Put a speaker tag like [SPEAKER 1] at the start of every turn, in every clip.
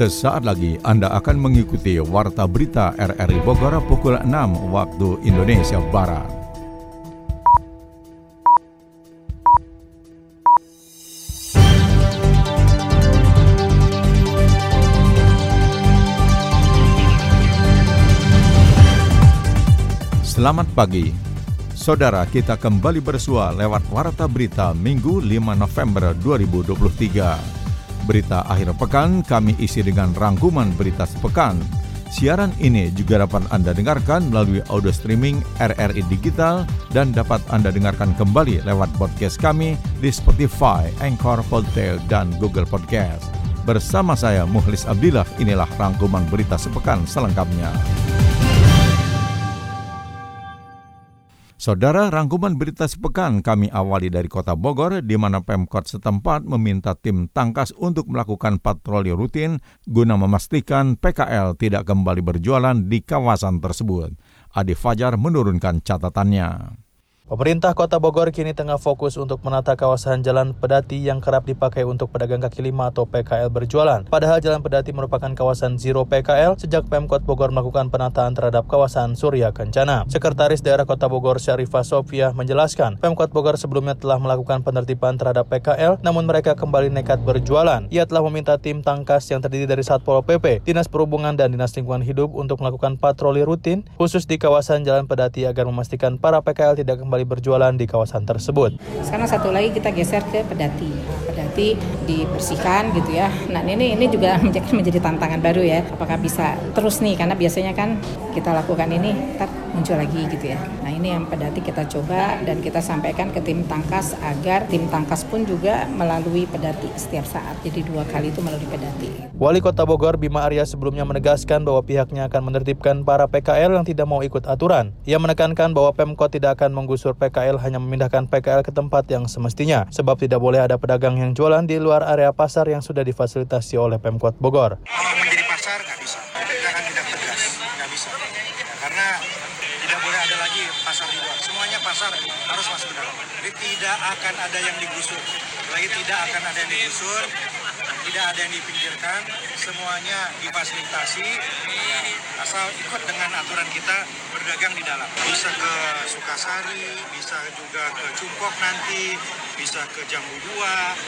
[SPEAKER 1] Sesaat lagi Anda akan mengikuti Warta Berita RRI Bogor pukul 6 waktu Indonesia Barat. Selamat pagi. Saudara, kita kembali bersua lewat Warta Berita Minggu 5 November 2023. Berita akhir pekan kami isi dengan rangkuman berita sepekan. Siaran ini juga dapat Anda dengarkan melalui audio streaming RRI Digital dan dapat Anda dengarkan kembali lewat podcast kami di Spotify, Anchor, Podtail, dan Google Podcast. Bersama saya Muhlis Abdillah, inilah rangkuman berita sepekan selengkapnya. Saudara, rangkuman berita sepekan kami awali dari kota Bogor, di mana Pemkot setempat meminta tim tangkas untuk melakukan patroli rutin guna memastikan PKL tidak kembali berjualan di kawasan tersebut. Adi Fajar menurunkan catatannya.
[SPEAKER 2] Pemerintah Kota Bogor kini tengah fokus untuk menata kawasan jalan pedati yang kerap dipakai untuk pedagang kaki lima atau PKL berjualan. Padahal jalan pedati merupakan kawasan zero PKL sejak Pemkot Bogor melakukan penataan terhadap kawasan Surya Kencana. Sekretaris Daerah Kota Bogor Syarifah Sofia menjelaskan, Pemkot Bogor sebelumnya telah melakukan penertiban terhadap PKL, namun mereka kembali nekat berjualan. Ia telah meminta tim tangkas yang terdiri dari Satpol PP, Dinas Perhubungan dan Dinas Lingkungan Hidup untuk melakukan patroli rutin khusus di kawasan jalan pedati agar memastikan para PKL tidak kembali kembali berjualan di kawasan tersebut.
[SPEAKER 3] Sekarang satu lagi kita geser ke pedati. Pedati dibersihkan gitu ya. Nah ini ini juga menjadi, menjadi tantangan baru ya. Apakah bisa terus nih? Karena biasanya kan kita lakukan ini, tak muncul lagi gitu ya. Nah ini yang pedati kita coba dan kita sampaikan ke tim tangkas agar tim tangkas pun juga melalui pedati setiap saat. Jadi dua kali itu melalui pedati.
[SPEAKER 2] Wali Kota Bogor Bima Arya sebelumnya menegaskan bahwa pihaknya akan menertibkan para PKL yang tidak mau ikut aturan. Ia menekankan bahwa Pemkot tidak akan menggusur unsur PKL hanya memindahkan PKL ke tempat yang semestinya, sebab tidak boleh ada pedagang yang jualan di luar area pasar yang sudah difasilitasi oleh Pemkot Bogor.
[SPEAKER 4] Kalau menjadi pasar nggak bisa, kita akan tidak tegas, nggak bisa. Karena tidak boleh ada lagi pasar di luar, semuanya pasar harus masuk ke dalam. Jadi tidak akan ada yang digusur, lagi tidak akan ada yang digusur, tidak ada yang dipinggirkan, semuanya difasilitasi, asal ikut dengan aturan kita berdagang di dalam. Bisa ke Sukasari, bisa juga ke Cumpok nanti, bisa ke Jambu Dua,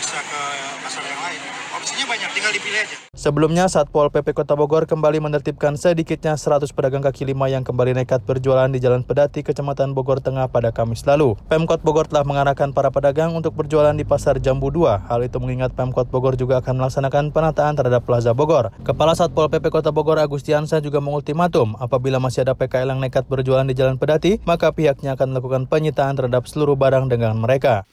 [SPEAKER 4] bisa ke pasar yang lain. Opsinya banyak, tinggal dipilih aja.
[SPEAKER 2] Sebelumnya, Satpol PP Kota Bogor kembali menertibkan sedikitnya 100 pedagang kaki lima yang kembali nekat berjualan di Jalan Pedati, Kecamatan Bogor Tengah pada Kamis lalu. Pemkot Bogor telah mengarahkan para pedagang untuk berjualan di Pasar Jambu 2. Hal itu mengingat Pemkot Bogor juga akan melaksanakan penataan terhadap Plaza Bogor. Kepala Satpol PP Kota Bogor Agustiansa juga mengultimatum apabila masih ada PKL yang nekat berjualan di Jalan Pedati, maka pihaknya akan melakukan penyitaan terhadap seluruh barang dengan mereka.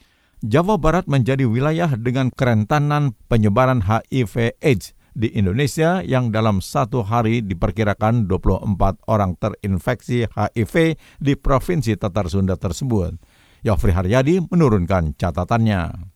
[SPEAKER 1] Jawa Barat menjadi wilayah dengan kerentanan penyebaran HIV AIDS di Indonesia yang dalam satu hari diperkirakan 24 orang terinfeksi HIV di Provinsi Tatar Sunda tersebut. Yofri Haryadi menurunkan catatannya.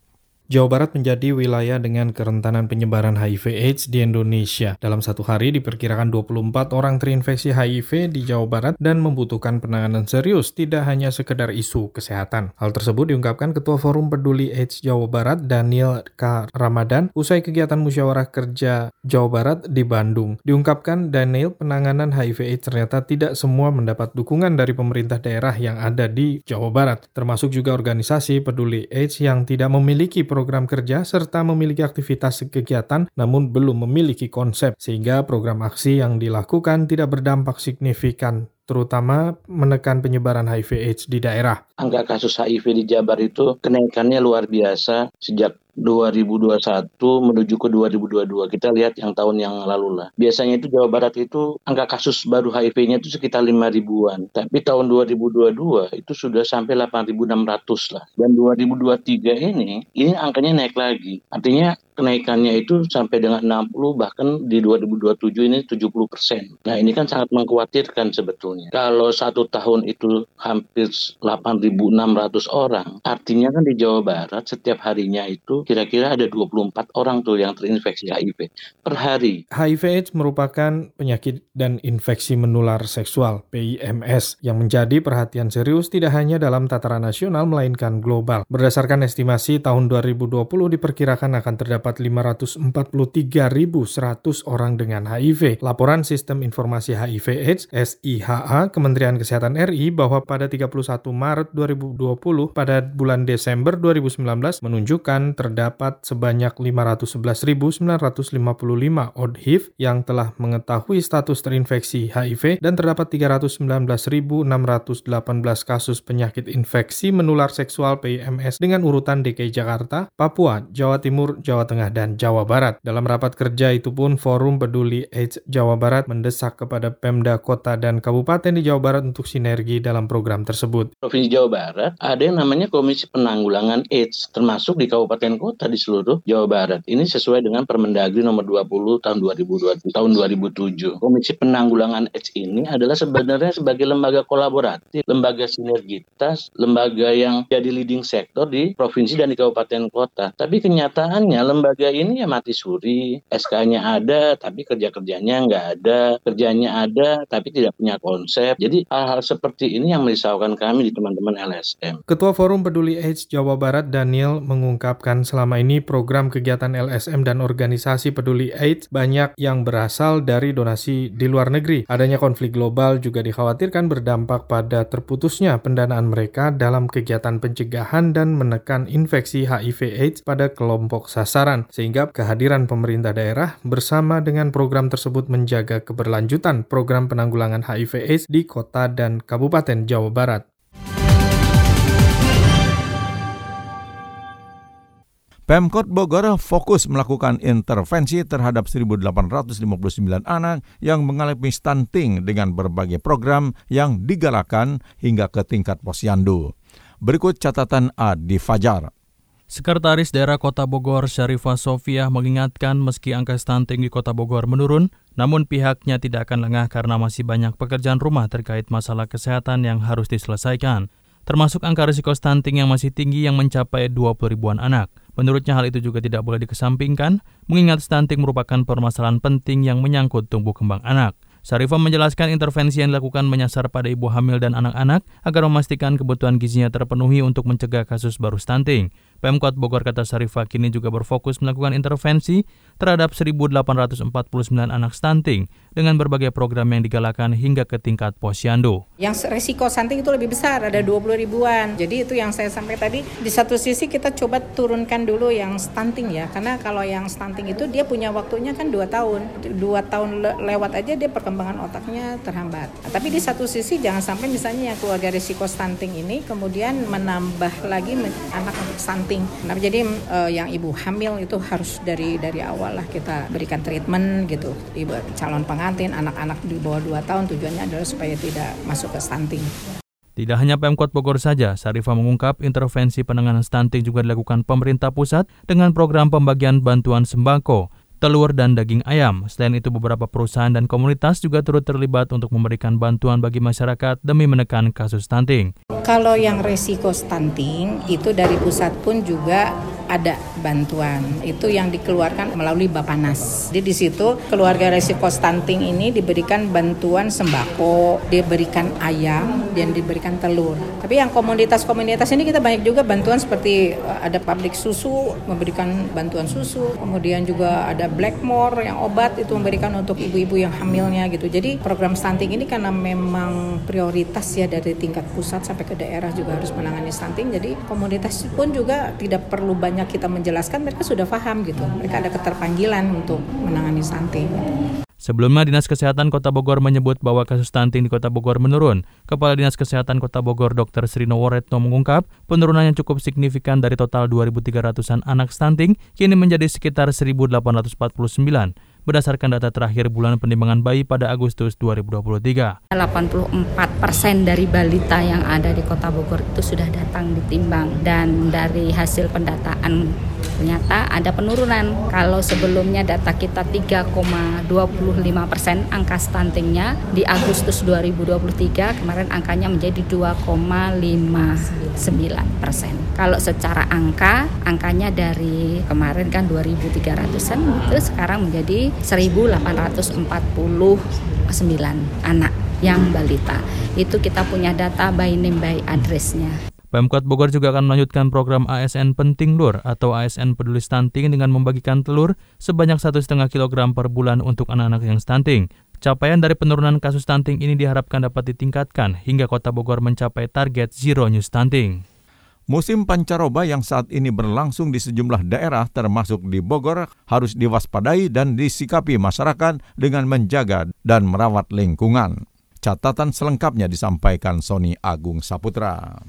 [SPEAKER 5] Jawa Barat menjadi wilayah dengan kerentanan penyebaran HIV AIDS di Indonesia. Dalam satu hari diperkirakan 24 orang terinfeksi HIV di Jawa Barat dan membutuhkan penanganan serius, tidak hanya sekedar isu kesehatan. Hal tersebut diungkapkan Ketua Forum Peduli AIDS Jawa Barat, Daniel K. Ramadan, usai kegiatan musyawarah kerja Jawa Barat di Bandung. Diungkapkan Daniel, penanganan HIV AIDS ternyata tidak semua mendapat dukungan dari pemerintah daerah yang ada di Jawa Barat, termasuk juga organisasi peduli AIDS yang tidak memiliki program program kerja serta memiliki aktivitas kegiatan namun belum memiliki konsep sehingga program aksi yang dilakukan tidak berdampak signifikan terutama menekan penyebaran HIV AIDS di daerah.
[SPEAKER 6] Angka kasus HIV di Jabar itu kenaikannya luar biasa sejak 2021 menuju ke 2022. Kita lihat yang tahun yang lalu lah. Biasanya itu Jawa Barat itu angka kasus baru HIV-nya itu sekitar 5 ribuan. Tapi tahun 2022 itu sudah sampai 8.600 lah. Dan 2023 ini, ini angkanya naik lagi. Artinya kenaikannya itu sampai dengan 60 bahkan di 2027 ini 70 persen. Nah ini kan sangat mengkhawatirkan sebetulnya. Kalau satu tahun itu hampir 8.600 orang, artinya kan di Jawa Barat setiap harinya itu kira-kira ada 24 orang tuh yang terinfeksi HIV per hari.
[SPEAKER 5] HIV AIDS merupakan penyakit dan infeksi menular seksual PIMS yang menjadi perhatian serius tidak hanya dalam tataran nasional melainkan global. Berdasarkan estimasi tahun 2020 diperkirakan akan terdapat 543.100 orang dengan HIV. Laporan Sistem Informasi HIV AIDS SIHA Kementerian Kesehatan RI bahwa pada 31 Maret 2020 pada bulan Desember 2019 menunjukkan terdapat sebanyak 511.955 ODHIV yang telah mengetahui status terinfeksi HIV dan terdapat 319.618 kasus penyakit infeksi menular seksual PIMS dengan urutan DKI Jakarta, Papua, Jawa Timur, Jawa Tengah, dan Jawa Barat. Dalam rapat kerja itu pun Forum Peduli AIDS Jawa Barat mendesak kepada Pemda Kota dan Kabupaten di Jawa Barat untuk sinergi dalam program tersebut.
[SPEAKER 6] Provinsi Jawa Barat ada yang namanya Komisi Penanggulangan AIDS, termasuk di kabupaten kota di seluruh Jawa Barat. Ini sesuai dengan Permendagri nomor 20 tahun 2020 tahun 2007. Komisi Penanggulangan AIDS ini adalah sebenarnya sebagai lembaga kolaboratif, lembaga sinergitas, lembaga yang jadi leading sektor di provinsi dan di kabupaten kota. Tapi kenyataannya lembaga ini ya mati suri, SK-nya ada tapi kerja-kerjanya nggak ada, kerjanya ada tapi tidak punya konsep. Jadi hal-hal seperti ini yang merisaukan kami di teman-teman LSM.
[SPEAKER 5] Ketua Forum Peduli AIDS Jawa Barat Daniel mengungkapkan selama ini program kegiatan LSM dan organisasi peduli AIDS banyak yang berasal dari donasi di luar negeri. Adanya konflik global juga dikhawatirkan berdampak pada terputusnya pendanaan mereka dalam kegiatan pencegahan dan menekan infeksi HIV/AIDS pada kelompok sasaran, sehingga kehadiran pemerintah daerah bersama dengan program tersebut menjaga keberlanjutan program penanggulangan HIV/AIDS di kota dan kabupaten Jawa Barat.
[SPEAKER 1] Pemkot Bogor fokus melakukan intervensi terhadap 1.859 anak yang mengalami stunting dengan berbagai program yang digalakan hingga ke tingkat posyandu. Berikut catatan Adi Fajar.
[SPEAKER 7] Sekretaris Daerah Kota Bogor Syarifah Sofia mengingatkan meski angka stunting di Kota Bogor menurun, namun pihaknya tidak akan lengah karena masih banyak pekerjaan rumah terkait masalah kesehatan yang harus diselesaikan, termasuk angka risiko stunting yang masih tinggi yang mencapai 20 ribuan anak. Menurutnya hal itu juga tidak boleh dikesampingkan, mengingat stunting merupakan permasalahan penting yang menyangkut tumbuh kembang anak. Sarifah menjelaskan intervensi yang dilakukan menyasar pada ibu hamil dan anak-anak agar memastikan kebutuhan gizinya terpenuhi untuk mencegah kasus baru stunting. Pemkot Bogor kata Sarifah kini juga berfokus melakukan intervensi terhadap 1.849 anak stunting dengan berbagai program yang digalakan hingga ke tingkat posyandu.
[SPEAKER 3] Yang resiko stunting itu lebih besar, ada 20 ribuan. Jadi itu yang saya sampai tadi, di satu sisi kita coba turunkan dulu yang stunting ya, karena kalau yang stunting itu dia punya waktunya kan 2 tahun. 2 tahun le lewat aja dia perkembangan otaknya terhambat. Nah, tapi di satu sisi jangan sampai misalnya yang keluarga risiko stunting ini kemudian menambah lagi anak untuk stunting. Nah, jadi uh, yang ibu hamil itu harus dari dari awal lah kita berikan treatment gitu. Ibu calon pengantin, anak-anak di bawah 2 tahun tujuannya adalah supaya tidak masuk ke stunting.
[SPEAKER 7] Tidak hanya Pemkot Bogor saja, Sarifah mengungkap intervensi penanganan stunting juga dilakukan pemerintah pusat dengan program pembagian bantuan sembako telur, dan daging ayam. Selain itu, beberapa perusahaan dan komunitas juga turut terlibat untuk memberikan bantuan bagi masyarakat demi menekan kasus stunting.
[SPEAKER 3] Kalau yang resiko stunting, itu dari pusat pun juga ada bantuan. Itu yang dikeluarkan melalui Bapanas. Jadi di situ keluarga resiko stunting ini diberikan bantuan sembako, diberikan ayam, dan diberikan telur. Tapi yang komunitas-komunitas ini kita banyak juga bantuan seperti eh, ada pabrik susu, memberikan bantuan susu, kemudian juga ada Blackmore yang obat itu memberikan untuk ibu-ibu yang hamilnya gitu. Jadi program stunting ini karena memang prioritas ya dari tingkat pusat sampai ke daerah juga harus menangani stunting. Jadi komunitas pun juga tidak perlu banyak kita menjelaskan mereka sudah paham gitu. Mereka ada keterpanggilan untuk menangani stunting.
[SPEAKER 7] Sebelumnya, Dinas Kesehatan Kota Bogor menyebut bahwa kasus stunting di Kota Bogor menurun. Kepala Dinas Kesehatan Kota Bogor Dr. Srino Woretno mengungkap, penurunannya cukup signifikan dari total 2.300-an anak stunting, kini menjadi sekitar 1.849 berdasarkan data terakhir bulan penimbangan bayi pada Agustus 2023.
[SPEAKER 8] 84 persen dari balita yang ada di Kota Bogor itu sudah datang ditimbang dan dari hasil pendataan ternyata ada penurunan. Kalau sebelumnya data kita 3,25 persen angka stuntingnya di Agustus 2023 kemarin angkanya menjadi 2,59 persen. Kalau secara angka, angkanya dari kemarin kan 2.300an itu sekarang menjadi 1.849 anak yang balita. Itu kita punya data by name by address-nya.
[SPEAKER 7] Pemkot Bogor juga akan melanjutkan program ASN Penting Lur atau ASN Peduli Stunting dengan membagikan telur sebanyak 1,5 kg per bulan untuk anak-anak yang stunting. Capaian dari penurunan kasus stunting ini diharapkan dapat ditingkatkan hingga kota Bogor mencapai target zero new stunting.
[SPEAKER 1] Musim pancaroba yang saat ini berlangsung di sejumlah daerah termasuk di Bogor harus diwaspadai dan disikapi masyarakat dengan menjaga dan merawat lingkungan. Catatan selengkapnya disampaikan Sony Agung Saputra.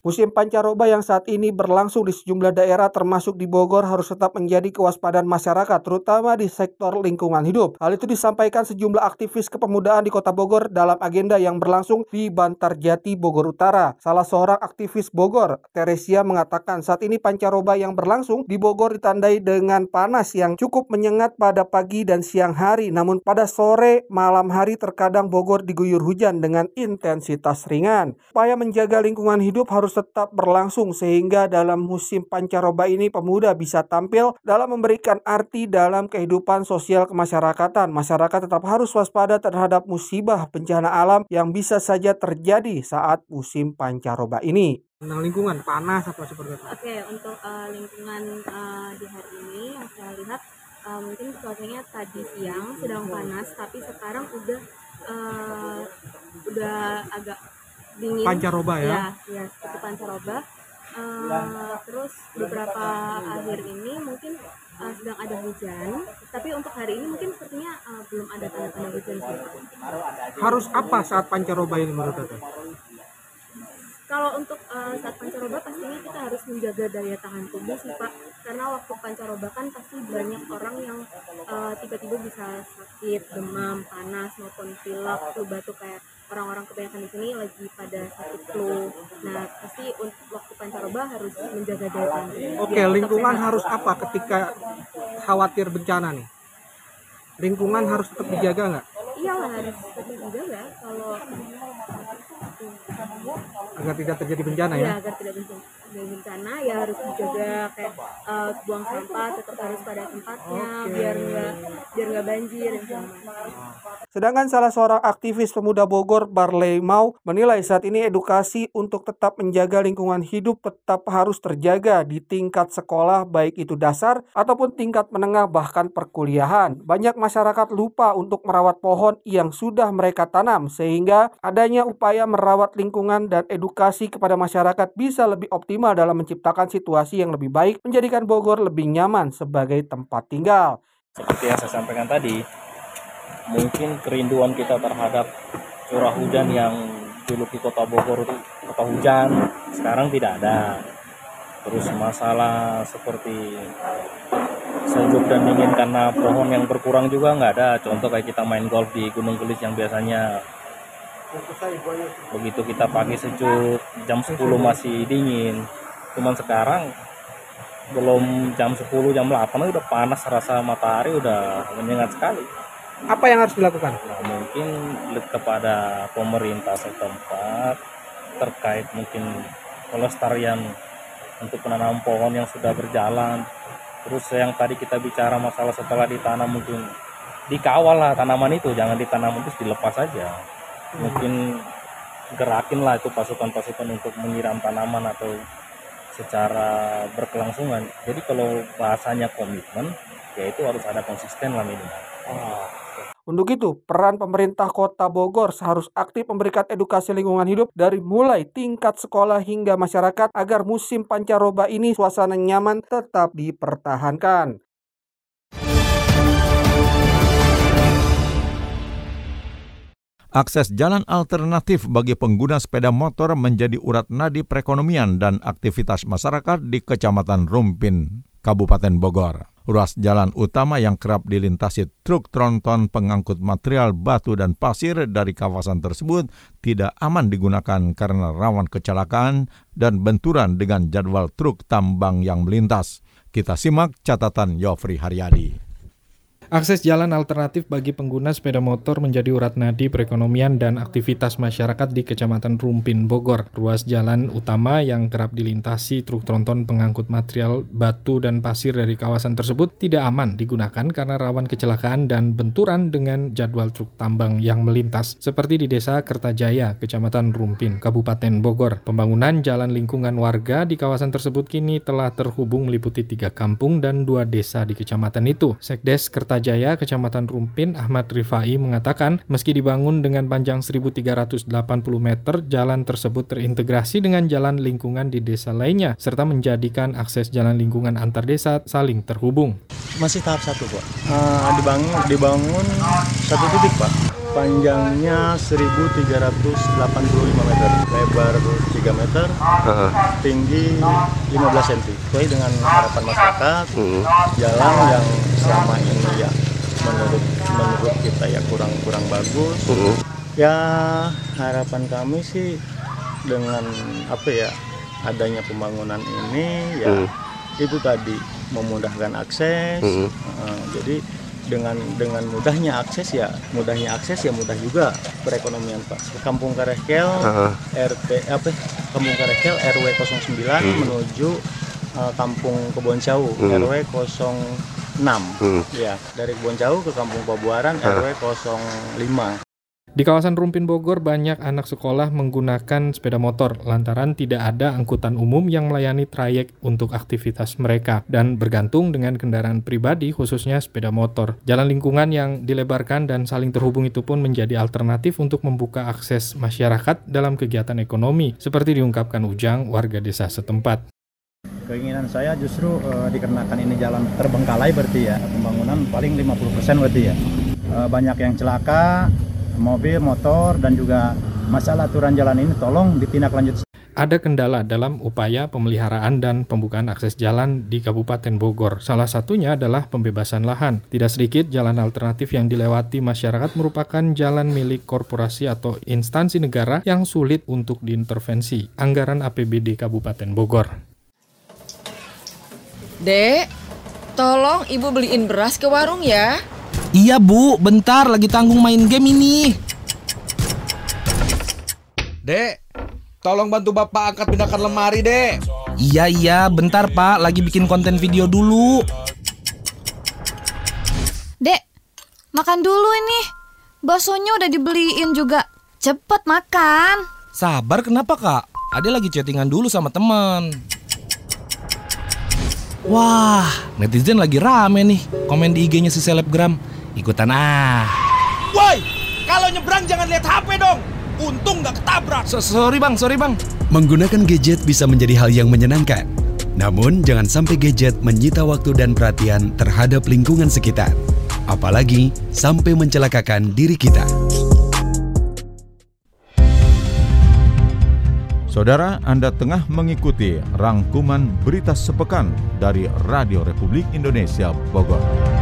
[SPEAKER 9] Musim pancaroba yang saat ini berlangsung di sejumlah daerah termasuk di Bogor harus tetap menjadi kewaspadaan masyarakat terutama di sektor lingkungan hidup. Hal itu disampaikan sejumlah aktivis kepemudaan di Kota Bogor dalam agenda yang berlangsung di Bantarjati Bogor Utara. Salah seorang aktivis Bogor, Teresia mengatakan saat ini pancaroba yang berlangsung di Bogor ditandai dengan panas yang cukup menyengat pada pagi dan siang hari namun pada sore malam hari terkadang Bogor diguyur hujan dengan intensitas ringan. Upaya menjaga lingkungan hidup harus harus tetap berlangsung sehingga dalam musim pancaroba ini pemuda bisa tampil dalam memberikan arti dalam kehidupan sosial kemasyarakatan. Masyarakat tetap harus waspada terhadap musibah bencana alam yang bisa saja terjadi saat musim pancaroba ini.
[SPEAKER 10] Tentang lingkungan panas atau seperti itu?
[SPEAKER 11] Oke, untuk uh, lingkungan uh, di hari ini yang saya lihat uh, mungkin cuacanya tadi siang sedang panas, tapi sekarang udah uh, udah agak dingin.
[SPEAKER 10] Pancaroba ya.
[SPEAKER 11] Ya, ya seperti pancaroba. Uh, terus beberapa akhir ini mungkin uh, sedang ada hujan. Tapi untuk hari ini mungkin sepertinya uh, belum ada tanda-tanda hujan sih
[SPEAKER 10] harus apa saat pancaroba ini menurut Tete?
[SPEAKER 11] kalau untuk uh, saat pancaroba pastinya kita harus menjaga daya tahan tubuh sih pak. Karena waktu pancaroba kan pasti banyak orang yang uh, tiba-tiba bisa sakit demam panas maupun pilek flu batuk kayak orang-orang kebanyakan di sini lagi pada sakit flu. Nah pasti untuk waktu pancaroba harus menjaga daya tahan
[SPEAKER 10] oke lingkungan harus apa ketika khawatir bencana nih? Lingkungan harus tetap dijaga nggak?
[SPEAKER 11] Iya harus tetap dijaga. Kalau
[SPEAKER 10] agar tidak terjadi bencana ya,
[SPEAKER 11] ya agar tidak terjadi bencana ya harus dijaga kayak uh, buang sampah tetap harus pada tempatnya okay. biar nggak biar nggak banjir dan
[SPEAKER 9] Sedangkan salah seorang aktivis pemuda Bogor, Barley Mau, menilai saat ini edukasi untuk tetap menjaga lingkungan hidup tetap harus terjaga di tingkat sekolah baik itu dasar ataupun tingkat menengah bahkan perkuliahan. Banyak masyarakat lupa untuk merawat pohon yang sudah mereka tanam sehingga adanya upaya merawat lingkungan dan edukasi kepada masyarakat bisa lebih optimal dalam menciptakan situasi yang lebih baik menjadikan Bogor lebih nyaman sebagai tempat tinggal.
[SPEAKER 12] Seperti yang saya sampaikan tadi, mungkin kerinduan kita terhadap curah hujan yang dulu di kota Bogor itu kota hujan sekarang tidak ada terus masalah seperti sejuk dan dingin karena pohon yang berkurang juga nggak ada contoh kayak kita main golf di Gunung Gelis yang biasanya begitu kita pagi sejuk jam 10 masih dingin cuman sekarang belum jam 10 jam 8 udah panas rasa matahari udah menyengat sekali
[SPEAKER 10] apa yang harus dilakukan?
[SPEAKER 12] Nah, mungkin kepada pemerintah setempat terkait mungkin pelestarian untuk penanam pohon yang sudah berjalan. Terus yang tadi kita bicara masalah setelah ditanam mungkin dikawal lah tanaman itu, jangan ditanam terus dilepas saja. Mungkin gerakin lah itu pasukan-pasukan untuk menyiram tanaman atau secara berkelangsungan. Jadi kalau bahasanya komitmen, ya itu harus ada konsisten lah minimal. Oh.
[SPEAKER 9] Untuk itu, peran pemerintah kota Bogor seharus aktif memberikan edukasi lingkungan hidup dari mulai tingkat sekolah hingga masyarakat agar musim pancaroba ini suasana nyaman tetap dipertahankan.
[SPEAKER 1] Akses jalan alternatif bagi pengguna sepeda motor menjadi urat nadi perekonomian dan aktivitas masyarakat di Kecamatan Rumpin, Kabupaten Bogor. Ruas jalan utama yang kerap dilintasi truk tronton pengangkut material batu dan pasir dari kawasan tersebut tidak aman digunakan karena rawan kecelakaan dan benturan dengan jadwal truk tambang yang melintas. Kita simak catatan Yofri Haryadi.
[SPEAKER 5] Akses jalan alternatif bagi pengguna sepeda motor menjadi urat nadi perekonomian dan aktivitas masyarakat di Kecamatan Rumpin, Bogor. Ruas jalan utama yang kerap dilintasi truk tronton pengangkut material batu dan pasir dari kawasan tersebut tidak aman digunakan karena rawan kecelakaan dan benturan dengan jadwal truk tambang yang melintas, seperti di Desa Kertajaya, Kecamatan Rumpin, Kabupaten Bogor. Pembangunan jalan lingkungan warga di kawasan tersebut kini telah terhubung meliputi tiga kampung dan dua desa di kecamatan itu. Sekdes Kertajaya Jaya, Kecamatan Rumpin, Ahmad Rifai mengatakan meski dibangun dengan panjang 1380 meter, jalan tersebut terintegrasi dengan jalan lingkungan di desa lainnya, serta menjadikan akses jalan lingkungan antar desa saling terhubung.
[SPEAKER 13] Masih tahap satu, Pak. Uh, dibangun, dibangun satu titik, Pak. Panjangnya 1385 meter, lebar 3 meter, uh-huh. tinggi 15 cm. Sesuai dengan harapan masyarakat, uh-huh. jalan yang selama ini ya menurut menurut kita ya kurang kurang bagus. Uh-huh. Ya harapan kami sih dengan apa ya adanya pembangunan ini ya uh-huh. itu tadi memudahkan akses. Uh-huh. Uh, jadi dengan dengan mudahnya akses ya mudahnya akses ya mudah juga perekonomian Pak. Kampung Karekel uh -huh. RT apa Kampung Karekel RW 09 hmm. menuju uh, Kampung Kebon Jauh hmm. RW 06. Hmm. Ya, dari Kebon Jauh ke Kampung Pabuaran uh. RW 05.
[SPEAKER 5] Di kawasan Rumpin Bogor, banyak anak sekolah menggunakan sepeda motor lantaran tidak ada angkutan umum yang melayani trayek untuk aktivitas mereka dan bergantung dengan kendaraan pribadi khususnya sepeda motor. Jalan lingkungan yang dilebarkan dan saling terhubung itu pun menjadi alternatif untuk membuka akses masyarakat dalam kegiatan ekonomi seperti diungkapkan Ujang, warga desa setempat.
[SPEAKER 14] Keinginan saya justru e, dikarenakan ini jalan terbengkalai berarti ya, pembangunan paling 50% berarti ya. E, banyak yang celaka, mobil, motor, dan juga masalah aturan jalan ini tolong ditindaklanjuti.
[SPEAKER 5] Ada kendala dalam upaya pemeliharaan dan pembukaan akses jalan di Kabupaten Bogor. Salah satunya adalah pembebasan lahan. Tidak sedikit jalan alternatif yang dilewati masyarakat merupakan jalan milik korporasi atau instansi negara yang sulit untuk diintervensi. Anggaran APBD Kabupaten Bogor.
[SPEAKER 15] Dek, tolong ibu beliin beras ke warung ya.
[SPEAKER 16] Iya bu, bentar lagi tanggung main game ini.
[SPEAKER 17] Dek, tolong bantu bapak angkat pindahkan lemari dek.
[SPEAKER 16] Iya iya, bentar pak, lagi bikin konten video dulu.
[SPEAKER 18] Dek, makan dulu ini. Baksonya udah dibeliin juga. Cepet makan.
[SPEAKER 16] Sabar kenapa kak? Ade lagi chattingan dulu sama teman. Wah, netizen lagi rame nih komen di IG-nya si selebgram. Ikutan ah.
[SPEAKER 17] Woi, kalau nyebrang jangan lihat HP dong. Untung nggak ketabrak.
[SPEAKER 16] So, sorry bang, sorry bang.
[SPEAKER 19] Menggunakan gadget bisa menjadi hal yang menyenangkan. Namun jangan sampai gadget menyita waktu dan perhatian terhadap lingkungan sekitar. Apalagi sampai mencelakakan diri kita.
[SPEAKER 1] Saudara, Anda tengah mengikuti rangkuman berita sepekan dari Radio Republik Indonesia Bogor.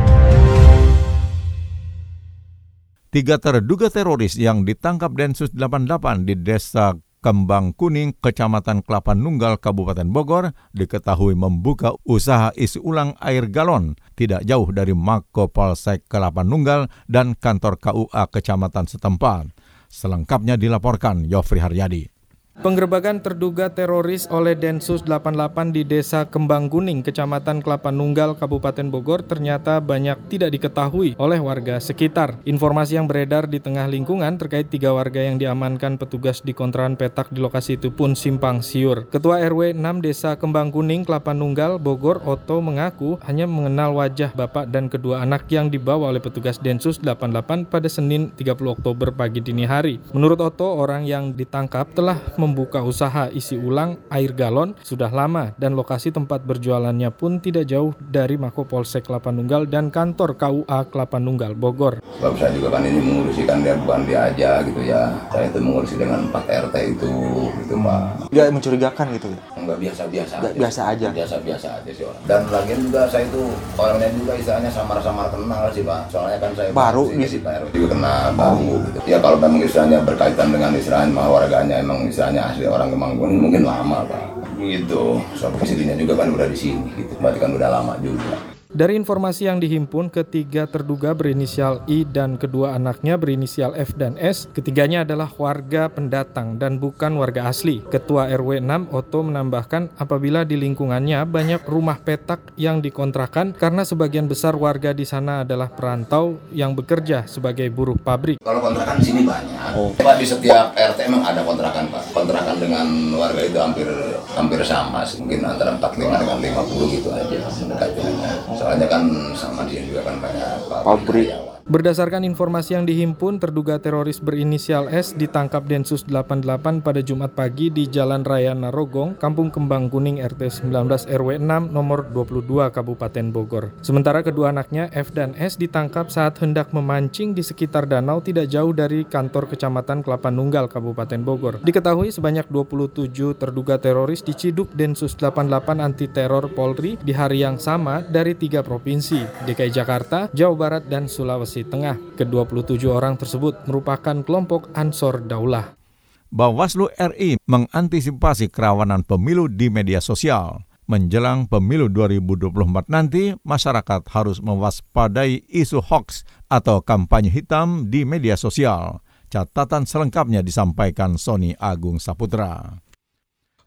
[SPEAKER 1] Tiga terduga teroris yang ditangkap Densus 88 di Desa Kembang Kuning, Kecamatan Kelapa Nunggal, Kabupaten Bogor, diketahui membuka usaha isi ulang air galon tidak jauh dari Mako Polsek Kelapa Nunggal dan kantor KUA Kecamatan setempat. Selengkapnya dilaporkan Yofri Haryadi.
[SPEAKER 5] Penggerbakan terduga teroris oleh Densus 88 di Desa Kembang Kuning, Kecamatan Kelapa Nunggal, Kabupaten Bogor ternyata banyak tidak diketahui oleh warga sekitar. Informasi yang beredar di tengah lingkungan terkait tiga warga yang diamankan petugas di kontrakan petak di lokasi itu pun simpang siur. Ketua RW 6 Desa Kembang Kuning, Kelapa Nunggal, Bogor, Oto mengaku hanya mengenal wajah bapak dan kedua anak yang dibawa oleh petugas Densus 88 pada Senin 30 Oktober pagi dini hari. Menurut Oto, orang yang ditangkap telah membuka usaha isi ulang air galon sudah lama dan lokasi tempat berjualannya pun tidak jauh dari Mako Polsek Kelapa Nunggal dan kantor KUA Kelapa Nunggal Bogor.
[SPEAKER 20] Sebab saya juga kan ini mengurusikan dia bukan dia aja gitu ya. Saya itu mengurusi dengan 4 RT itu gitu Pak.
[SPEAKER 10] Gak mencurigakan gitu ya?
[SPEAKER 20] Enggak biasa-biasa aja.
[SPEAKER 10] Biasa aja.
[SPEAKER 20] Biasa-biasa aja sih orang. Dan lagian juga saya itu orangnya juga istilahnya samar-samar kenal sih Pak. Soalnya kan saya
[SPEAKER 10] baru
[SPEAKER 20] di Pak RW juga kenal baru gitu. Ya kalau memang istilahnya berkaitan dengan istilahnya warganya emang istilahnya asli orang Kemanggungan mungkin lama pak. Gitu. Sampai istrinya juga kan udah di sini gitu. Berarti kan udah lama juga
[SPEAKER 5] dari informasi yang dihimpun, ketiga terduga berinisial I dan kedua anaknya berinisial F dan S. Ketiganya adalah warga pendatang dan bukan warga asli. Ketua RW 6 Otto menambahkan apabila di lingkungannya banyak rumah petak yang dikontrakan karena sebagian besar warga di sana adalah perantau yang bekerja sebagai buruh pabrik.
[SPEAKER 20] Kalau kontrakan di sini banyak. Oh. Pak di setiap RT emang ada kontrakan Pak. Kontrakan dengan warga itu hampir hampir sama, mungkin antara 45 dengan 50 gitu aja mendekatnya soalnya kan sama dia juga kan banyak pabrik
[SPEAKER 5] Berdasarkan informasi yang dihimpun, terduga teroris berinisial S ditangkap Densus 88 pada Jumat pagi di Jalan Raya Narogong, Kampung Kembang Kuning RT 19 RW 6 nomor 22 Kabupaten Bogor. Sementara kedua anaknya F dan S ditangkap saat hendak memancing di sekitar danau tidak jauh dari kantor Kecamatan Kelapa Nunggal Kabupaten Bogor. Diketahui sebanyak 27 terduga teroris diciduk Densus 88 anti teror Polri di hari yang sama dari tiga provinsi, DKI Jakarta, Jawa Barat, dan Sulawesi Sulawesi Tengah. Ke-27 orang tersebut merupakan kelompok Ansor Daulah.
[SPEAKER 1] Bawaslu RI mengantisipasi kerawanan pemilu di media sosial. Menjelang pemilu 2024 nanti, masyarakat harus mewaspadai isu hoax atau kampanye hitam di media sosial. Catatan selengkapnya disampaikan Sony Agung Saputra.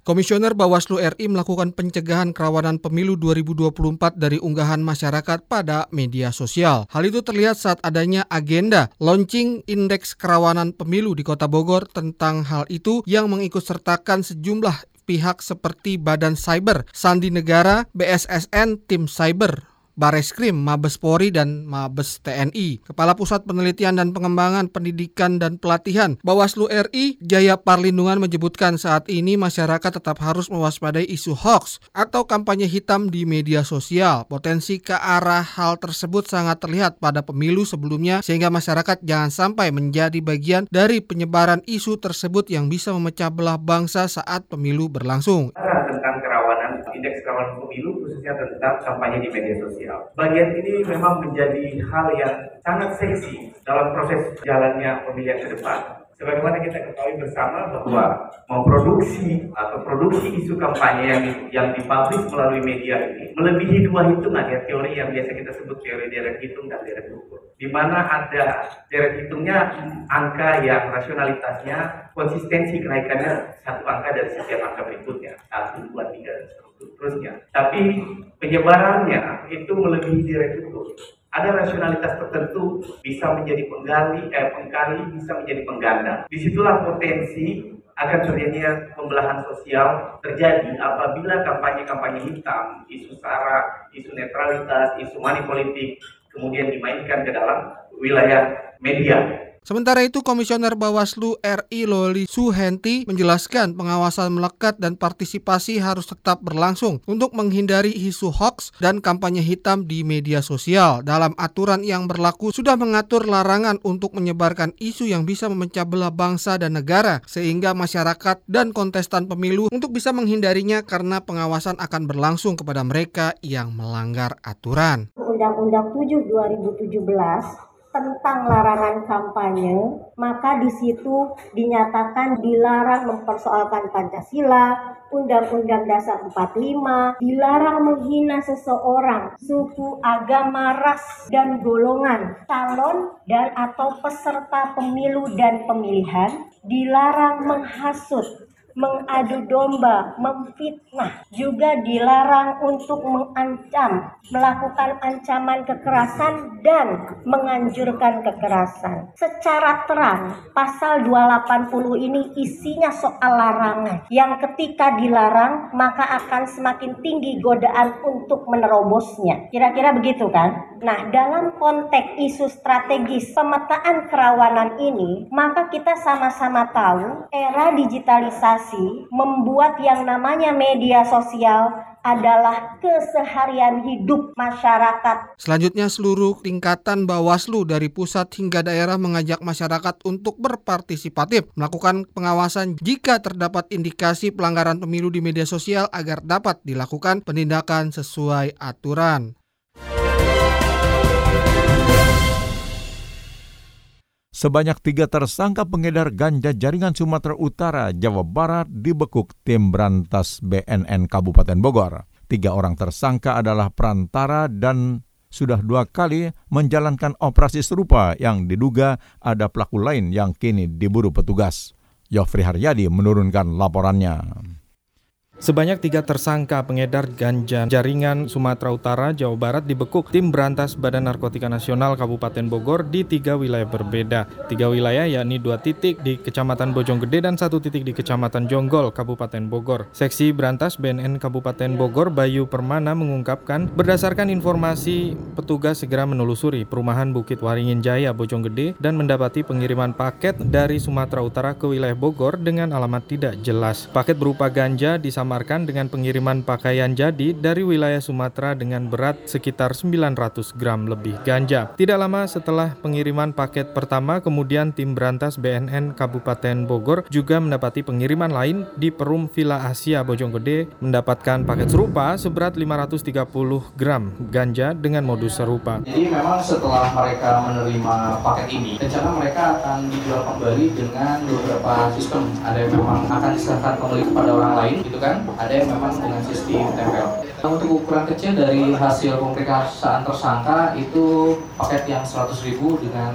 [SPEAKER 9] Komisioner Bawaslu RI melakukan pencegahan kerawanan pemilu 2024 dari unggahan masyarakat pada media sosial. Hal itu terlihat saat adanya agenda launching indeks kerawanan pemilu di Kota Bogor tentang hal itu yang mengikut sertakan sejumlah pihak seperti Badan Cyber, Sandi Negara, BSSN, Tim Cyber, Bareskrim, Mabes Polri, dan Mabes TNI. Kepala Pusat Penelitian dan Pengembangan Pendidikan dan Pelatihan Bawaslu RI, Jaya Parlindungan menyebutkan saat ini masyarakat tetap harus mewaspadai isu hoax atau kampanye hitam di media sosial. Potensi ke arah hal tersebut sangat terlihat pada pemilu sebelumnya sehingga masyarakat jangan sampai menjadi bagian dari penyebaran isu tersebut yang bisa memecah belah bangsa saat pemilu berlangsung.
[SPEAKER 21] Indeks kerawanan pemilu khususnya tentang kampanye di media sosial. Bagian ini memang menjadi hal yang sangat seksi dalam proses jalannya pemilihan ke depan. Sebagaimana kita ketahui bersama bahwa memproduksi atau produksi isu kampanye yang yang dipublish melalui media ini melebihi dua hitungan ya teori yang biasa kita sebut teori deret hitung dan deret ukur. Di mana ada deret hitungnya angka yang rasionalitasnya konsistensi kenaikannya satu angka dari setiap angka berikutnya satu dua tiga dan seterusnya. Tapi penyebarannya itu melebihi deret ukur ada rasionalitas tertentu bisa menjadi penggali, eh, pengkali, bisa menjadi pengganda. Di situlah potensi akan terjadinya pembelahan sosial terjadi apabila kampanye-kampanye hitam, isu sara, isu netralitas, isu money politik kemudian dimainkan ke dalam wilayah media
[SPEAKER 9] Sementara itu, Komisioner Bawaslu RI Loli Suhenti menjelaskan pengawasan melekat dan partisipasi harus tetap berlangsung untuk menghindari isu hoax dan kampanye hitam di media sosial. Dalam aturan yang berlaku sudah mengatur larangan untuk menyebarkan isu yang bisa memecah belah bangsa dan negara sehingga masyarakat dan kontestan pemilu untuk bisa menghindarinya karena pengawasan akan berlangsung kepada mereka yang melanggar aturan.
[SPEAKER 22] Undang-Undang 7 2017 tentang larangan kampanye, maka di situ dinyatakan dilarang mempersoalkan Pancasila, Undang-Undang Dasar 45, dilarang menghina seseorang, suku, agama, ras, dan golongan, calon dan atau peserta pemilu dan pemilihan, dilarang menghasut, mengadu domba, memfitnah, juga dilarang untuk mengancam, melakukan ancaman kekerasan dan menganjurkan kekerasan. Secara terang, pasal 280 ini isinya soal larangan yang ketika dilarang maka akan semakin tinggi godaan untuk menerobosnya. Kira-kira begitu kan? Nah, dalam konteks isu strategis pemetaan kerawanan ini, maka kita sama-sama tahu era digitalisasi komunikasi membuat yang namanya media sosial adalah keseharian hidup masyarakat.
[SPEAKER 9] Selanjutnya seluruh tingkatan Bawaslu dari pusat hingga daerah mengajak masyarakat untuk berpartisipatif melakukan pengawasan jika terdapat indikasi pelanggaran pemilu di media sosial agar dapat dilakukan penindakan sesuai aturan.
[SPEAKER 1] Sebanyak tiga tersangka pengedar ganja jaringan Sumatera Utara, Jawa Barat dibekuk tim berantas BNN Kabupaten Bogor. Tiga orang tersangka adalah perantara dan sudah dua kali menjalankan operasi serupa yang diduga ada pelaku lain yang kini diburu petugas. Yofri Haryadi menurunkan laporannya.
[SPEAKER 5] Sebanyak tiga tersangka pengedar ganja jaringan Sumatera Utara, Jawa Barat dibekuk tim berantas Badan Narkotika Nasional Kabupaten Bogor di tiga wilayah berbeda. Tiga wilayah yakni dua titik di Kecamatan Bojonggede dan satu titik di Kecamatan Jonggol, Kabupaten Bogor. Seksi berantas BNN Kabupaten Bogor Bayu Permana mengungkapkan berdasarkan informasi petugas segera menelusuri perumahan Bukit Waringin Jaya, Bojonggede dan mendapati pengiriman paket dari Sumatera Utara ke wilayah Bogor dengan alamat tidak jelas. Paket berupa ganja disampaikan disamarkan dengan pengiriman pakaian jadi dari wilayah Sumatera dengan berat sekitar 900 gram lebih ganja. Tidak lama setelah pengiriman paket pertama, kemudian tim berantas BNN Kabupaten Bogor juga mendapati pengiriman lain di Perum Villa Asia Bojonggede mendapatkan paket serupa seberat 530 gram ganja dengan modus serupa.
[SPEAKER 23] Jadi memang setelah mereka menerima paket ini, rencana mereka akan dijual kembali dengan beberapa sistem. Ada yang memang akan diserahkan kembali kepada orang lain, gitu kan? Ada yang memang dengan sistem tempel. Nah, untuk ukuran kecil dari hasil pemeriksaan tersangka itu paket yang 100.000 dengan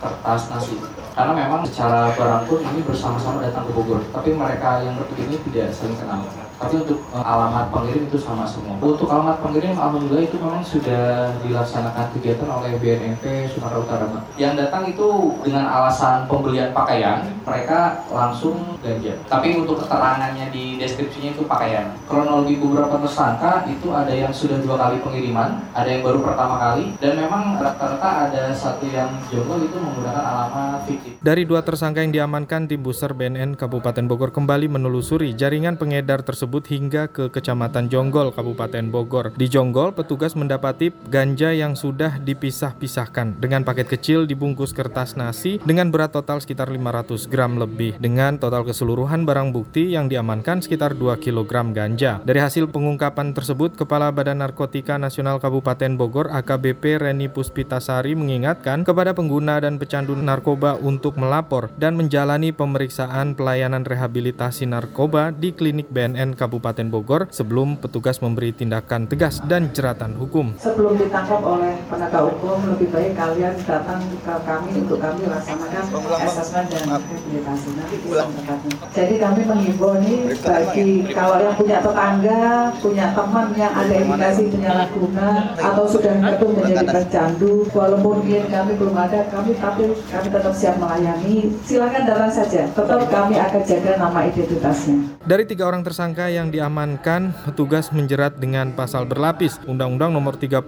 [SPEAKER 23] kertas nasi. Karena memang secara barang pun ini bersama-sama datang ke Bogor, tapi mereka yang bertiga ini tidak saling kenal tapi untuk uh, alamat pengirim itu sama semua. Untuk alamat pengirim, alhamdulillah itu memang sudah dilaksanakan kegiatan oleh BNNP Sumatera Utara. Yang datang itu dengan alasan pembelian pakaian, mereka langsung ganja. Tapi untuk keterangannya di deskripsinya itu pakaian. Kronologi beberapa tersangka itu ada yang sudah dua kali pengiriman, ada yang baru pertama kali, dan memang rata-rata ada satu yang jomblo itu menggunakan alamat fiktif.
[SPEAKER 5] Dari dua tersangka yang diamankan, tim Buser BNN Kabupaten Bogor kembali menelusuri jaringan pengedar tersebut tersebut hingga ke Kecamatan Jonggol, Kabupaten Bogor. Di Jonggol, petugas mendapati ganja yang sudah dipisah-pisahkan dengan paket kecil dibungkus kertas nasi dengan berat total sekitar 500 gram lebih. Dengan total keseluruhan barang bukti yang diamankan sekitar 2 kg ganja. Dari hasil pengungkapan tersebut, Kepala Badan Narkotika Nasional Kabupaten Bogor AKBP Reni Puspitasari mengingatkan kepada pengguna dan pecandu narkoba untuk melapor dan menjalani pemeriksaan pelayanan rehabilitasi narkoba di klinik BNN Kabupaten Bogor sebelum petugas memberi tindakan tegas dan jeratan hukum.
[SPEAKER 24] Sebelum ditangkap oleh penegak hukum, lebih baik kalian datang ke kami untuk kami laksanakan asesmen dan rehabilitasi. Nanti tempatnya. Jadi kami menghimbau ini bagi kalau yang punya tetangga, punya teman yang ada indikasi penyalahguna atau sudah itu menjadi tercandu, walaupun klien kami belum ada, kami tapi kami tetap siap melayani. Silakan datang saja. Tetap kami akan jaga nama identitasnya.
[SPEAKER 5] Dari tiga orang tersangka yang diamankan, petugas menjerat dengan pasal berlapis Undang-Undang Nomor 35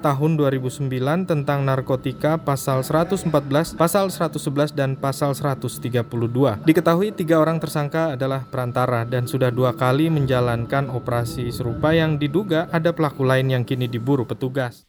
[SPEAKER 5] Tahun 2009 tentang narkotika pasal 114, pasal 111 dan pasal 132. Diketahui tiga orang tersangka adalah perantara dan sudah dua kali menjalankan operasi serupa yang diduga ada pelaku lain yang kini diburu petugas.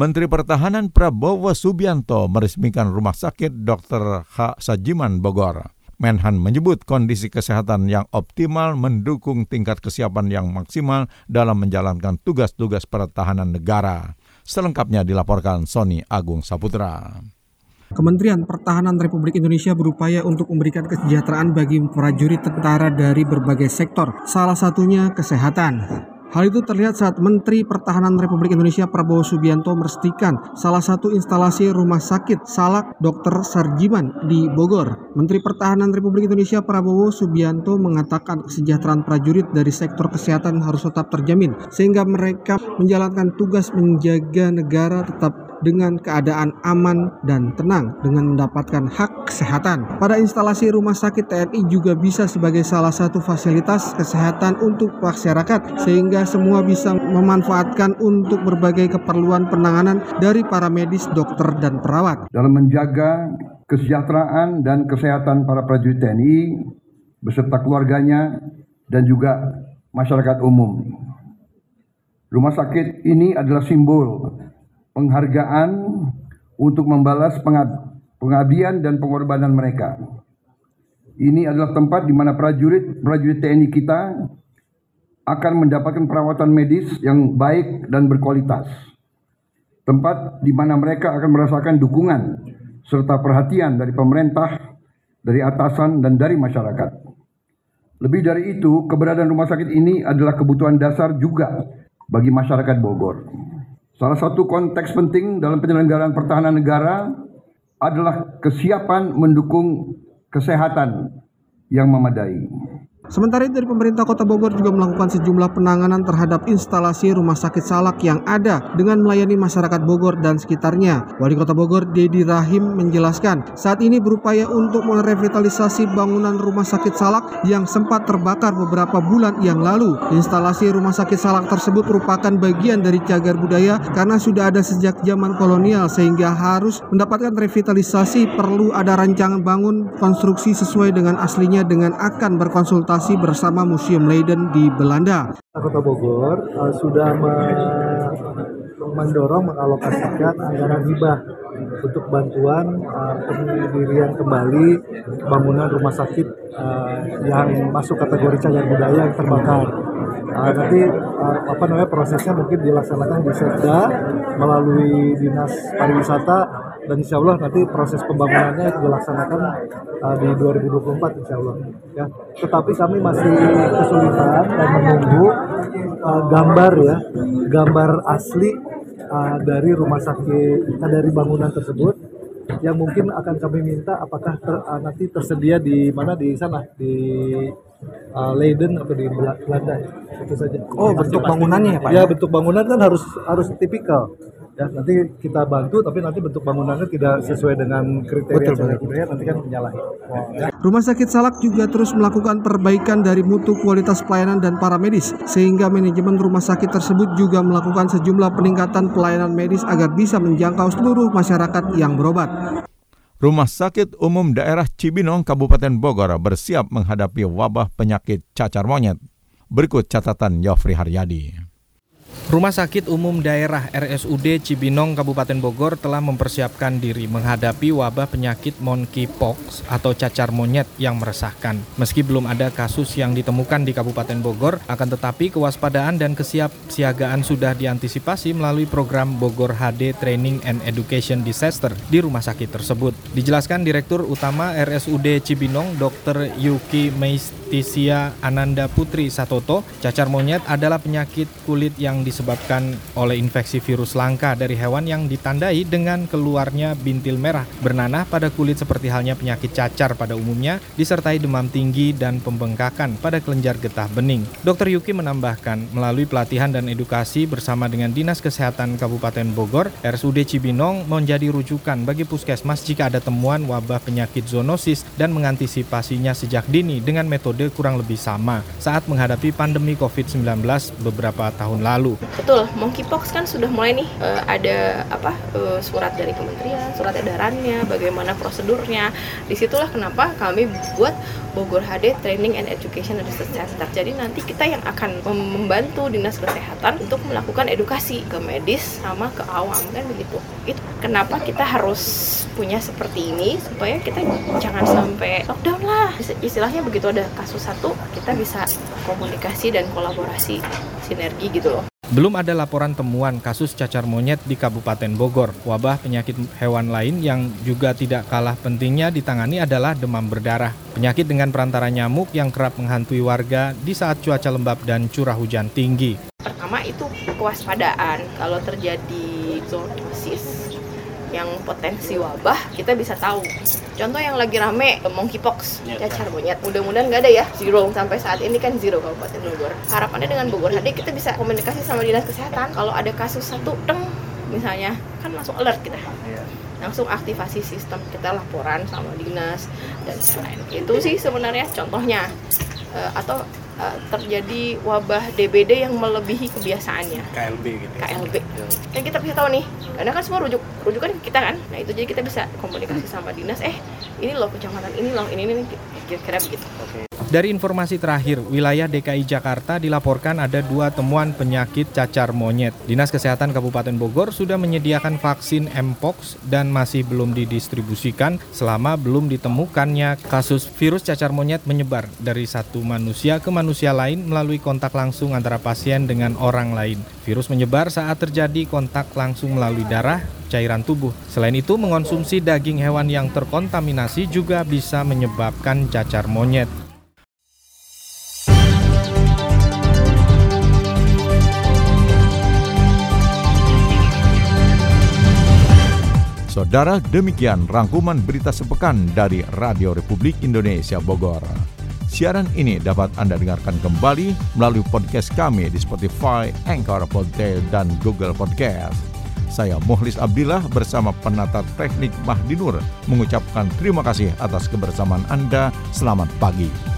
[SPEAKER 1] Menteri Pertahanan Prabowo Subianto meresmikan Rumah Sakit Dr. H. Sajiman Bogor. Menhan menyebut kondisi kesehatan yang optimal mendukung tingkat kesiapan yang maksimal dalam menjalankan tugas-tugas pertahanan negara. Selengkapnya dilaporkan Sony Agung Saputra.
[SPEAKER 9] Kementerian Pertahanan Republik Indonesia berupaya untuk memberikan kesejahteraan bagi prajurit tentara dari berbagai sektor, salah satunya kesehatan. Hal itu terlihat saat Menteri Pertahanan Republik Indonesia Prabowo Subianto meresmikan salah satu instalasi rumah sakit Salak Dr. Sarjiman di Bogor. Menteri Pertahanan Republik Indonesia Prabowo Subianto mengatakan kesejahteraan prajurit dari sektor kesehatan harus tetap terjamin sehingga mereka menjalankan tugas menjaga negara tetap dengan keadaan aman dan tenang dengan mendapatkan hak kesehatan. Pada instalasi rumah sakit TNI juga bisa sebagai salah satu fasilitas kesehatan untuk masyarakat sehingga semua bisa memanfaatkan untuk berbagai keperluan penanganan dari para medis, dokter, dan perawat.
[SPEAKER 25] Dalam menjaga kesejahteraan dan kesehatan para prajurit TNI beserta keluarganya dan juga masyarakat umum. Rumah sakit ini adalah simbol penghargaan untuk membalas pengabdian dan pengorbanan mereka. Ini adalah tempat di mana prajurit prajurit TNI kita akan mendapatkan perawatan medis yang baik dan berkualitas. Tempat di mana mereka akan merasakan dukungan serta perhatian dari pemerintah, dari atasan, dan dari masyarakat. Lebih dari itu, keberadaan rumah sakit ini adalah kebutuhan dasar juga bagi masyarakat Bogor. Salah satu konteks penting dalam penyelenggaraan pertahanan negara adalah kesiapan mendukung kesehatan yang memadai.
[SPEAKER 9] Sementara itu dari pemerintah Kota Bogor juga melakukan sejumlah penanganan terhadap instalasi rumah sakit salak yang ada dengan melayani masyarakat Bogor dan sekitarnya. Wali Kota Bogor Dedi Rahim menjelaskan saat ini berupaya untuk merevitalisasi bangunan rumah sakit salak yang sempat terbakar beberapa bulan yang lalu. Instalasi rumah sakit salak tersebut merupakan bagian dari cagar budaya karena sudah ada sejak zaman kolonial sehingga harus mendapatkan revitalisasi perlu ada rancangan bangun konstruksi sesuai dengan aslinya dengan akan berkonsultasi konsultasi bersama Museum Leiden di Belanda.
[SPEAKER 26] Kota Bogor uh, sudah me mendorong mengalokasikan anggaran hibah untuk bantuan uh, pendirian kembali bangunan rumah sakit uh, yang masuk kategori cagar budaya yang terbakar. Uh, nanti uh, apa namanya prosesnya mungkin dilaksanakan di Setda melalui dinas pariwisata dan insya Allah nanti proses pembangunannya dilaksanakan uh, di 2024 insya Allah ya tetapi kami masih kesulitan dan menunggu uh, gambar ya gambar asli uh, dari rumah sakit uh, dari bangunan tersebut yang mungkin akan kami minta apakah ter, uh, nanti tersedia di mana di sana di uh, Leiden atau di Belanda itu saja.
[SPEAKER 10] Oh bentuk bangunannya ya Pak?
[SPEAKER 26] Ya bentuk bangunan kan harus harus tipikal ya nanti kita bantu tapi nanti bentuk bangunannya tidak sesuai dengan kriteria betul, budaya nanti kan menyalahi.
[SPEAKER 9] Rumah sakit Salak juga terus melakukan perbaikan dari mutu kualitas pelayanan dan para medis sehingga manajemen rumah sakit tersebut juga melakukan sejumlah peningkatan pelayanan medis agar bisa menjangkau seluruh masyarakat yang berobat.
[SPEAKER 1] Rumah Sakit Umum Daerah Cibinong Kabupaten Bogor bersiap menghadapi wabah penyakit cacar monyet. Berikut catatan Yofri Haryadi.
[SPEAKER 5] Rumah Sakit Umum Daerah RSUD Cibinong Kabupaten Bogor telah mempersiapkan diri menghadapi wabah penyakit monkeypox atau cacar monyet yang meresahkan. Meski belum ada kasus yang ditemukan di Kabupaten Bogor, akan tetapi kewaspadaan dan kesiapsiagaan sudah diantisipasi melalui program Bogor HD Training and Education Disaster di rumah sakit tersebut. Dijelaskan Direktur Utama RSUD Cibinong Dr. Yuki Meistisia Ananda Putri Satoto, cacar monyet adalah penyakit kulit yang di disebabkan oleh infeksi virus langka dari hewan yang ditandai dengan keluarnya bintil merah bernanah pada kulit seperti halnya penyakit cacar pada umumnya disertai demam tinggi dan pembengkakan pada kelenjar getah bening. Dr. Yuki menambahkan melalui pelatihan dan edukasi bersama dengan Dinas Kesehatan Kabupaten Bogor, RSUD Cibinong menjadi rujukan bagi puskesmas jika ada temuan wabah penyakit zoonosis dan mengantisipasinya sejak dini dengan metode kurang lebih sama saat menghadapi pandemi COVID-19 beberapa tahun lalu.
[SPEAKER 27] Betul, monkeypox kan sudah mulai nih uh, ada apa uh, surat dari kementerian, surat edarannya, bagaimana prosedurnya. Di situlah kenapa kami buat Bogor HD Training and Education Research Center. Jadi nanti kita yang akan membantu dinas kesehatan untuk melakukan edukasi ke medis sama ke awam kan begitu. Itu kenapa kita harus punya seperti ini supaya kita jangan sampai lockdown lah. Istilahnya begitu ada kasus satu kita bisa komunikasi dan kolaborasi sinergi gitu loh.
[SPEAKER 5] Belum ada laporan temuan kasus cacar monyet di Kabupaten Bogor. Wabah penyakit hewan lain yang juga tidak kalah pentingnya ditangani adalah demam berdarah. Penyakit dengan perantara nyamuk yang kerap menghantui warga di saat cuaca lembab dan curah hujan tinggi.
[SPEAKER 27] Pertama itu kewaspadaan. Kalau terjadi yang potensi wabah kita bisa tahu. Contoh yang lagi rame monkeypox ya, cacar monyet. Mudah-mudahan nggak ada ya zero. Sampai saat ini kan zero kabupaten Bogor. Harapannya dengan Bogor HD kita bisa komunikasi sama dinas kesehatan. Kalau ada kasus satu teng misalnya kan langsung alert kita. Iya. langsung aktivasi sistem kita laporan sama dinas dan lain itu sih sebenarnya contohnya. Uh, atau uh, terjadi wabah DBD yang melebihi kebiasaannya.
[SPEAKER 10] KLB gitu.
[SPEAKER 27] KLB. Ya. Dan kita bisa tahu nih, karena kan semua rujuk rujukan kita kan. Nah itu jadi kita bisa komunikasi sama dinas. Eh ini loh kecamatan ini loh ini ini kira-kira begitu. Oke.
[SPEAKER 5] Dari informasi terakhir, wilayah DKI Jakarta dilaporkan ada dua temuan penyakit cacar monyet. Dinas Kesehatan Kabupaten Bogor sudah menyediakan vaksin Mpox dan masih belum didistribusikan selama belum ditemukannya kasus virus cacar monyet menyebar dari satu manusia ke manusia lain melalui kontak langsung antara pasien dengan orang lain. Virus menyebar saat terjadi kontak langsung melalui darah, cairan tubuh. Selain itu, mengonsumsi daging hewan yang terkontaminasi juga bisa menyebabkan cacar monyet.
[SPEAKER 1] Saudara, demikian rangkuman berita sepekan dari Radio Republik Indonesia Bogor. Siaran ini dapat Anda dengarkan kembali melalui podcast kami di Spotify, Anchor Podcast, dan Google Podcast. Saya Muhlis Abdillah bersama penata teknik Mahdi Nur mengucapkan terima kasih atas kebersamaan Anda. Selamat pagi.